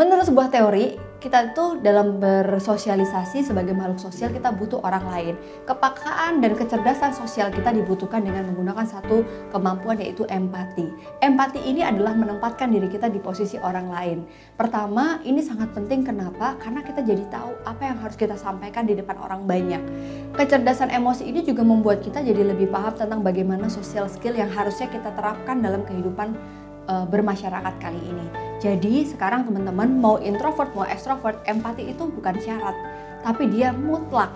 Menurut sebuah teori, kita itu dalam bersosialisasi sebagai makhluk sosial kita butuh orang lain. Kepakaan dan kecerdasan sosial kita dibutuhkan dengan menggunakan satu kemampuan yaitu empati. Empati ini adalah menempatkan diri kita di posisi orang lain. Pertama, ini sangat penting kenapa? Karena kita jadi tahu apa yang harus kita sampaikan di depan orang banyak. Kecerdasan emosi ini juga membuat kita jadi lebih paham tentang bagaimana social skill yang harusnya kita terapkan dalam kehidupan uh, bermasyarakat kali ini. Jadi sekarang teman-teman mau introvert mau extrovert, empati itu bukan syarat, tapi dia mutlak.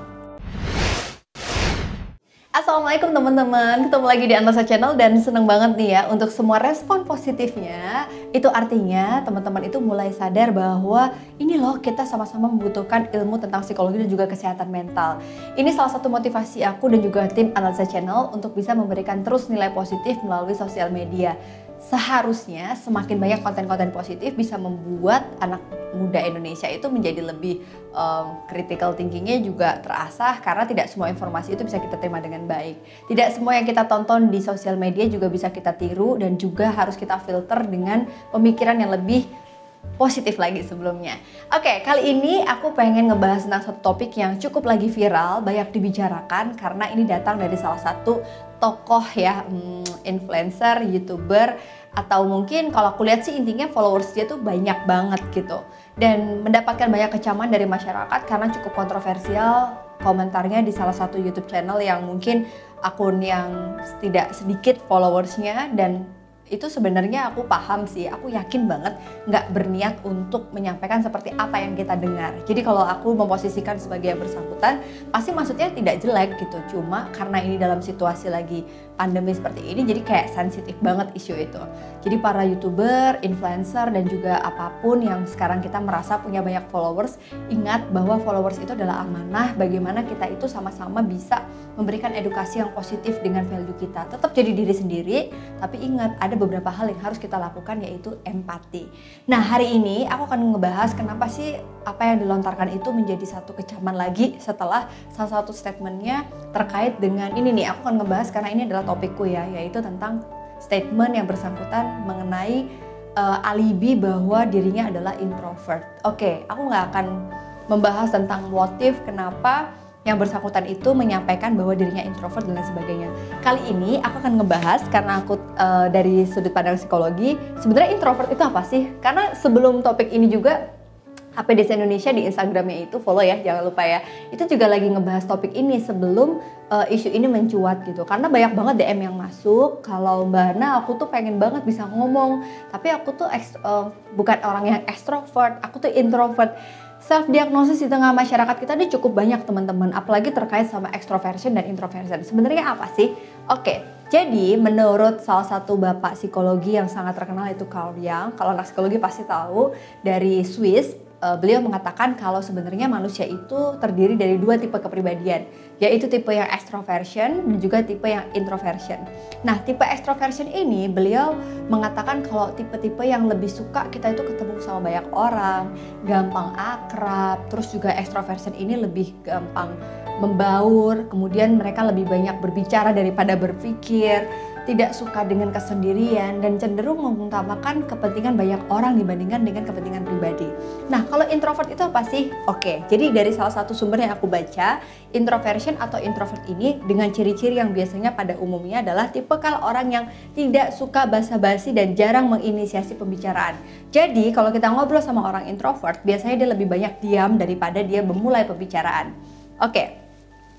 Assalamualaikum teman-teman, ketemu lagi di Antasa Channel dan seneng banget nih ya untuk semua respon positifnya Itu artinya teman-teman itu mulai sadar bahwa ini loh kita sama-sama membutuhkan ilmu tentang psikologi dan juga kesehatan mental. Ini salah satu motivasi aku dan juga tim Antasa Channel untuk bisa memberikan terus nilai positif melalui sosial media seharusnya semakin banyak konten-konten positif bisa membuat anak muda Indonesia itu menjadi lebih um, critical thinkingnya juga terasah karena tidak semua informasi itu bisa kita terima dengan baik. Tidak semua yang kita tonton di sosial media juga bisa kita tiru dan juga harus kita filter dengan pemikiran yang lebih positif lagi sebelumnya. Oke, kali ini aku pengen ngebahas tentang satu topik yang cukup lagi viral, banyak dibicarakan karena ini datang dari salah satu tokoh ya, hmm, influencer, youtuber atau mungkin kalau aku lihat sih intinya followers dia tuh banyak banget gitu dan mendapatkan banyak kecaman dari masyarakat karena cukup kontroversial komentarnya di salah satu YouTube channel yang mungkin akun yang tidak sedikit followersnya dan itu sebenarnya aku paham sih, aku yakin banget nggak berniat untuk menyampaikan seperti apa yang kita dengar. Jadi kalau aku memposisikan sebagai yang bersangkutan, pasti maksudnya tidak jelek gitu. Cuma karena ini dalam situasi lagi pandemi seperti ini, jadi kayak sensitif banget isu itu. Jadi para youtuber, influencer dan juga apa pun yang sekarang kita merasa punya banyak followers, ingat bahwa followers itu adalah amanah. Bagaimana kita itu sama-sama bisa memberikan edukasi yang positif dengan value kita. Tetap jadi diri sendiri, tapi ingat ada beberapa hal yang harus kita lakukan yaitu empati. Nah hari ini aku akan ngebahas kenapa sih apa yang dilontarkan itu menjadi satu kecaman lagi setelah salah satu statementnya terkait dengan ini nih aku akan ngebahas karena ini adalah topikku ya yaitu tentang statement yang bersangkutan mengenai uh, alibi bahwa dirinya adalah introvert. Oke, okay, aku nggak akan membahas tentang motif kenapa yang bersangkutan itu menyampaikan bahwa dirinya introvert dan lain sebagainya. Kali ini aku akan ngebahas karena aku uh, dari sudut pandang psikologi, sebenarnya introvert itu apa sih? Karena sebelum topik ini juga HPDC Indonesia di Instagramnya itu follow ya jangan lupa ya itu juga lagi ngebahas topik ini sebelum uh, isu ini mencuat gitu karena banyak banget DM yang masuk kalau Mbak Ana aku tuh pengen banget bisa ngomong tapi aku tuh uh, bukan orang yang extrovert aku tuh introvert self diagnosis di tengah masyarakat kita ini cukup banyak teman-teman. Apalagi terkait sama extroversion dan introversion. Sebenarnya apa sih? Oke jadi menurut salah satu bapak psikologi yang sangat terkenal itu Carl Jung kalau anak psikologi pasti tahu. Dari Swiss uh, beliau mengatakan kalau sebenarnya manusia itu terdiri dari dua tipe kepribadian, yaitu tipe yang extroversion dan juga tipe yang introversion. Nah, tipe extroversion ini beliau mengatakan kalau tipe-tipe yang lebih suka kita itu ketemu sama banyak orang, gampang akrab, terus juga extroversion ini lebih gampang membaur, kemudian mereka lebih banyak berbicara daripada berpikir tidak suka dengan kesendirian dan cenderung mengutamakan kepentingan banyak orang dibandingkan dengan kepentingan pribadi. Nah, kalau introvert itu apa sih? Oke, jadi dari salah satu sumber yang aku baca, introversion atau introvert ini dengan ciri-ciri yang biasanya pada umumnya adalah tipe kalau orang yang tidak suka basa-basi dan jarang menginisiasi pembicaraan. Jadi, kalau kita ngobrol sama orang introvert, biasanya dia lebih banyak diam daripada dia memulai pembicaraan. Oke.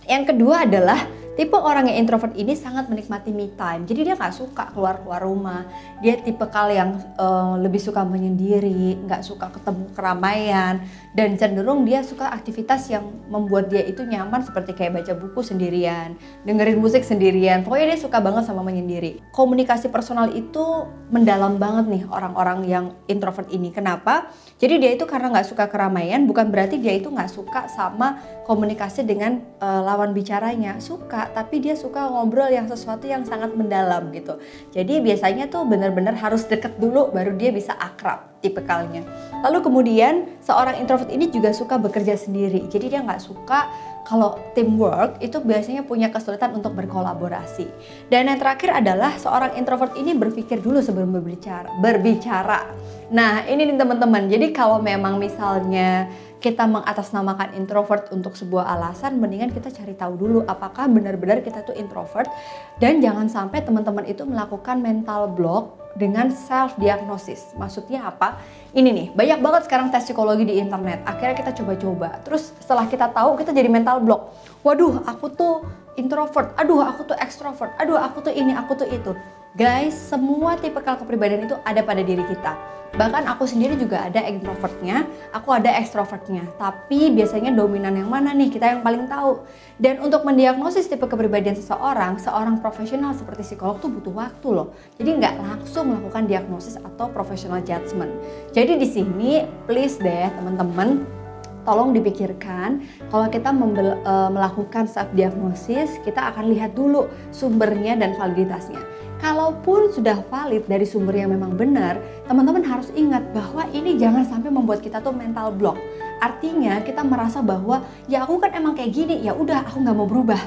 Yang kedua adalah Tipe orang yang introvert ini sangat menikmati me time. Jadi dia nggak suka keluar-keluar rumah. Dia tipe kal yang uh, lebih suka menyendiri, nggak suka ketemu keramaian, dan cenderung dia suka aktivitas yang membuat dia itu nyaman seperti kayak baca buku sendirian, dengerin musik sendirian. Pokoknya dia suka banget sama menyendiri. Komunikasi personal itu mendalam banget nih orang-orang yang introvert ini. Kenapa? Jadi dia itu karena nggak suka keramaian, bukan berarti dia itu nggak suka sama komunikasi dengan uh, lawan bicaranya. Suka tapi dia suka ngobrol yang sesuatu yang sangat mendalam gitu. Jadi biasanya tuh benar-benar harus deket dulu baru dia bisa akrab tipikalnya. Lalu kemudian seorang introvert ini juga suka bekerja sendiri. Jadi dia nggak suka kalau teamwork itu biasanya punya kesulitan untuk berkolaborasi. Dan yang terakhir adalah seorang introvert ini berpikir dulu sebelum berbicara. Berbicara. Nah, ini nih teman-teman. Jadi kalau memang misalnya kita mengatasnamakan introvert untuk sebuah alasan, mendingan kita cari tahu dulu apakah benar-benar kita tuh introvert dan jangan sampai teman-teman itu melakukan mental block dengan self diagnosis. Maksudnya apa? Ini nih, banyak banget sekarang tes psikologi di internet. Akhirnya kita coba-coba. Terus setelah kita tahu, kita jadi mental block. Waduh, aku tuh introvert. Aduh, aku tuh extrovert. Aduh, aku tuh ini, aku tuh itu. Guys, semua tipe kepribadian itu ada pada diri kita. Bahkan aku sendiri juga ada introvertnya, aku ada extrovertnya. Tapi biasanya dominan yang mana nih? Kita yang paling tahu. Dan untuk mendiagnosis tipe kepribadian seseorang, seorang profesional seperti psikolog tuh butuh waktu loh. Jadi nggak langsung melakukan diagnosis atau professional judgment. Jadi di sini please deh teman-teman tolong dipikirkan kalau kita e, melakukan self diagnosis kita akan lihat dulu sumbernya dan validitasnya kalaupun sudah valid dari sumber yang memang benar, teman-teman harus ingat bahwa ini jangan sampai membuat kita tuh mental block. Artinya kita merasa bahwa ya aku kan emang kayak gini, ya udah aku nggak mau berubah.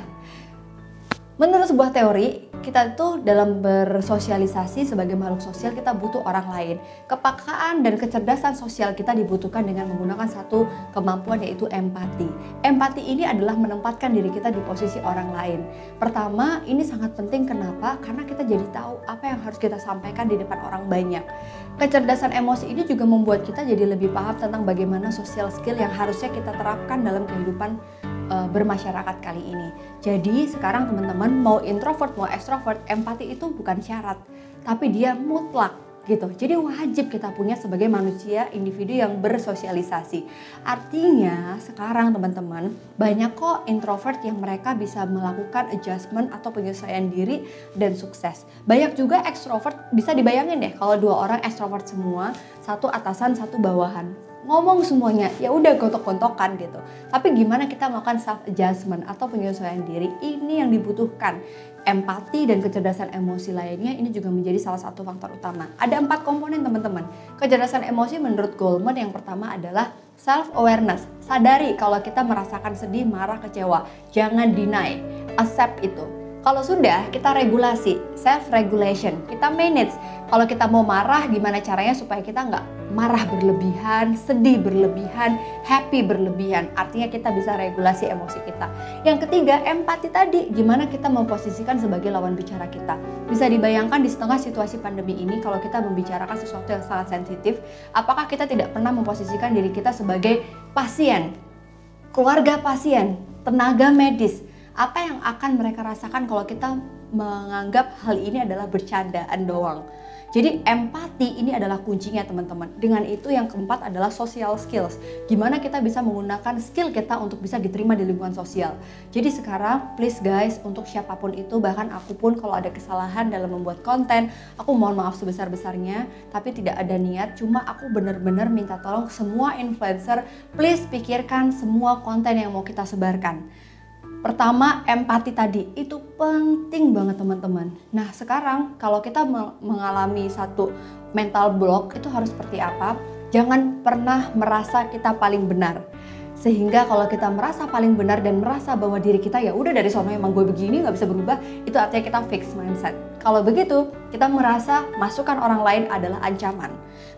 Menurut sebuah teori, kita itu dalam bersosialisasi sebagai makhluk sosial kita butuh orang lain. Kepakaan dan kecerdasan sosial kita dibutuhkan dengan menggunakan satu kemampuan yaitu empati. Empati ini adalah menempatkan diri kita di posisi orang lain. Pertama, ini sangat penting kenapa? Karena kita jadi tahu apa yang harus kita sampaikan di depan orang banyak. Kecerdasan emosi ini juga membuat kita jadi lebih paham tentang bagaimana sosial skill yang harusnya kita terapkan dalam kehidupan uh, bermasyarakat kali ini. Jadi sekarang teman-teman mau introvert mau extrovert, empati itu bukan syarat, tapi dia mutlak gitu. Jadi wajib kita punya sebagai manusia individu yang bersosialisasi. Artinya sekarang teman-teman banyak kok introvert yang mereka bisa melakukan adjustment atau penyesuaian diri dan sukses. Banyak juga extrovert bisa dibayangin deh kalau dua orang extrovert semua, satu atasan, satu bawahan ngomong semuanya ya udah gontok-gontokan gitu tapi gimana kita melakukan self adjustment atau penyesuaian diri ini yang dibutuhkan empati dan kecerdasan emosi lainnya ini juga menjadi salah satu faktor utama. Ada empat komponen teman-teman. Kecerdasan emosi menurut Goldman yang pertama adalah self awareness sadari kalau kita merasakan sedih marah kecewa. Jangan deny. Accept itu kalau sudah, kita regulasi, self regulation, kita manage. Kalau kita mau marah, gimana caranya supaya kita nggak marah berlebihan, sedih berlebihan, happy berlebihan. Artinya kita bisa regulasi emosi kita. Yang ketiga, empati tadi, gimana kita memposisikan sebagai lawan bicara kita. Bisa dibayangkan di setengah situasi pandemi ini, kalau kita membicarakan sesuatu yang sangat sensitif, apakah kita tidak pernah memposisikan diri kita sebagai pasien, keluarga pasien, tenaga medis, apa yang akan mereka rasakan kalau kita menganggap hal ini adalah bercandaan doang. Jadi empati ini adalah kuncinya teman-teman. Dengan itu yang keempat adalah social skills. Gimana kita bisa menggunakan skill kita untuk bisa diterima di lingkungan sosial. Jadi sekarang please guys untuk siapa pun itu bahkan aku pun kalau ada kesalahan dalam membuat konten, aku mohon maaf sebesar-besarnya tapi tidak ada niat cuma aku benar-benar minta tolong semua influencer please pikirkan semua konten yang mau kita sebarkan Pertama, empati tadi itu penting banget teman-teman. Nah, sekarang kalau kita mengalami satu mental block itu harus seperti apa? Jangan pernah merasa kita paling benar. Sehingga kalau kita merasa paling benar dan merasa bahwa diri kita ya udah dari sono emang gue begini nggak bisa berubah, itu artinya kita fix mindset. Kalau begitu, kita merasa masukan orang lain adalah ancaman.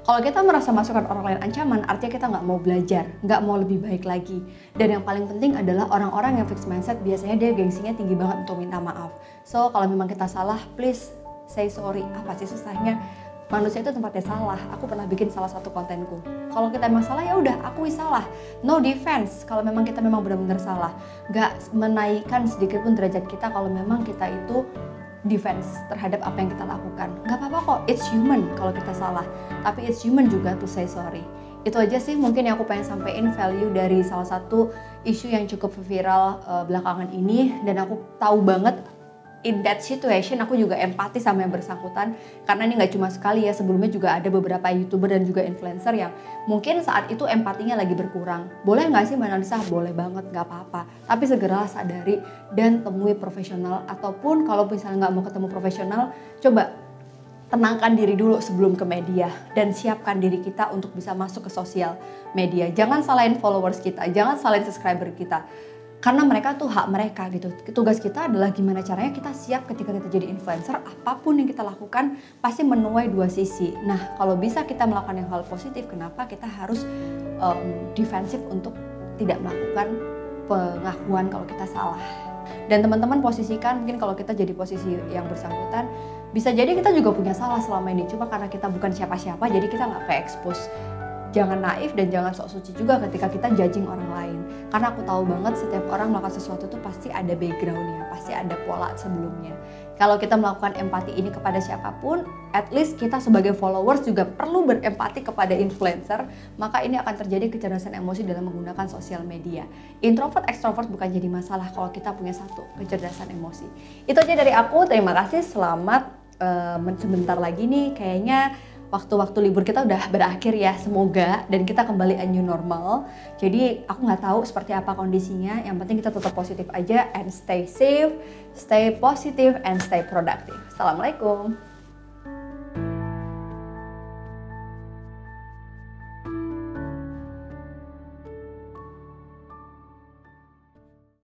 Kalau kita merasa masukan orang lain ancaman, artinya kita nggak mau belajar, nggak mau lebih baik lagi. Dan yang paling penting adalah orang-orang yang fix mindset biasanya dia gengsinya tinggi banget untuk minta maaf. So kalau memang kita salah, please say sorry. Apa sih susahnya? Manusia itu tempatnya salah. Aku pernah bikin salah satu kontenku. Kalau kita emang salah ya udah, aku salah. No defense. Kalau memang kita memang benar-benar salah, gak menaikkan sedikit pun derajat kita kalau memang kita itu defense terhadap apa yang kita lakukan. Gak apa-apa kok, it's human kalau kita salah. Tapi it's human juga to say sorry. Itu aja sih mungkin yang aku pengen sampaikan value dari salah satu isu yang cukup viral uh, belakangan ini dan aku tahu banget in that situation aku juga empati sama yang bersangkutan. Karena ini nggak cuma sekali ya sebelumnya juga ada beberapa youtuber dan juga influencer yang mungkin saat itu empatinya lagi berkurang. Boleh nggak sih mbak Nalisa boleh banget nggak apa-apa. Tapi segera sadari dan temui profesional. Ataupun kalau misalnya nggak mau ketemu profesional coba tenangkan diri dulu sebelum ke media dan siapkan diri kita untuk bisa masuk ke sosial media. Jangan salahin followers kita, jangan salahin subscriber kita karena mereka tuh hak mereka gitu. Tugas kita adalah gimana caranya kita siap ketika kita jadi influencer, apa pun yang kita lakukan pasti menuai dua sisi. Nah, kalau bisa kita melakukan yang hal positif, kenapa kita harus um, defensif untuk tidak melakukan pengakuan kalau kita salah? Dan teman-teman posisikan mungkin kalau kita jadi posisi yang bersangkutan, bisa jadi kita juga punya salah selama ini. Cuma karena kita bukan siapa-siapa, jadi kita nggak kayak expose jangan naif dan jangan sok suci juga ketika kita judging orang lain. Karena aku tahu banget setiap orang melakukan sesuatu itu pasti ada backgroundnya, pasti ada pola sebelumnya. Kalau kita melakukan empati ini kepada siapa pun, at least kita sebagai followers juga perlu berempati kepada influencer, maka ini akan terjadi kecerdasan emosi dalam menggunakan sosial media. Introvert, extrovert bukan jadi masalah kalau kita punya satu, kecerdasan emosi. Itu aja dari aku, terima kasih, selamat uh, sebentar lagi nih kayaknya waktu-waktu libur kita udah berakhir ya semoga dan kita kembali a new normal. Jadi aku nggak tahu seperti apa kondisinya yang penting kita tetap positif aja and stay safe stay positive and stay productive. Assalamualaikum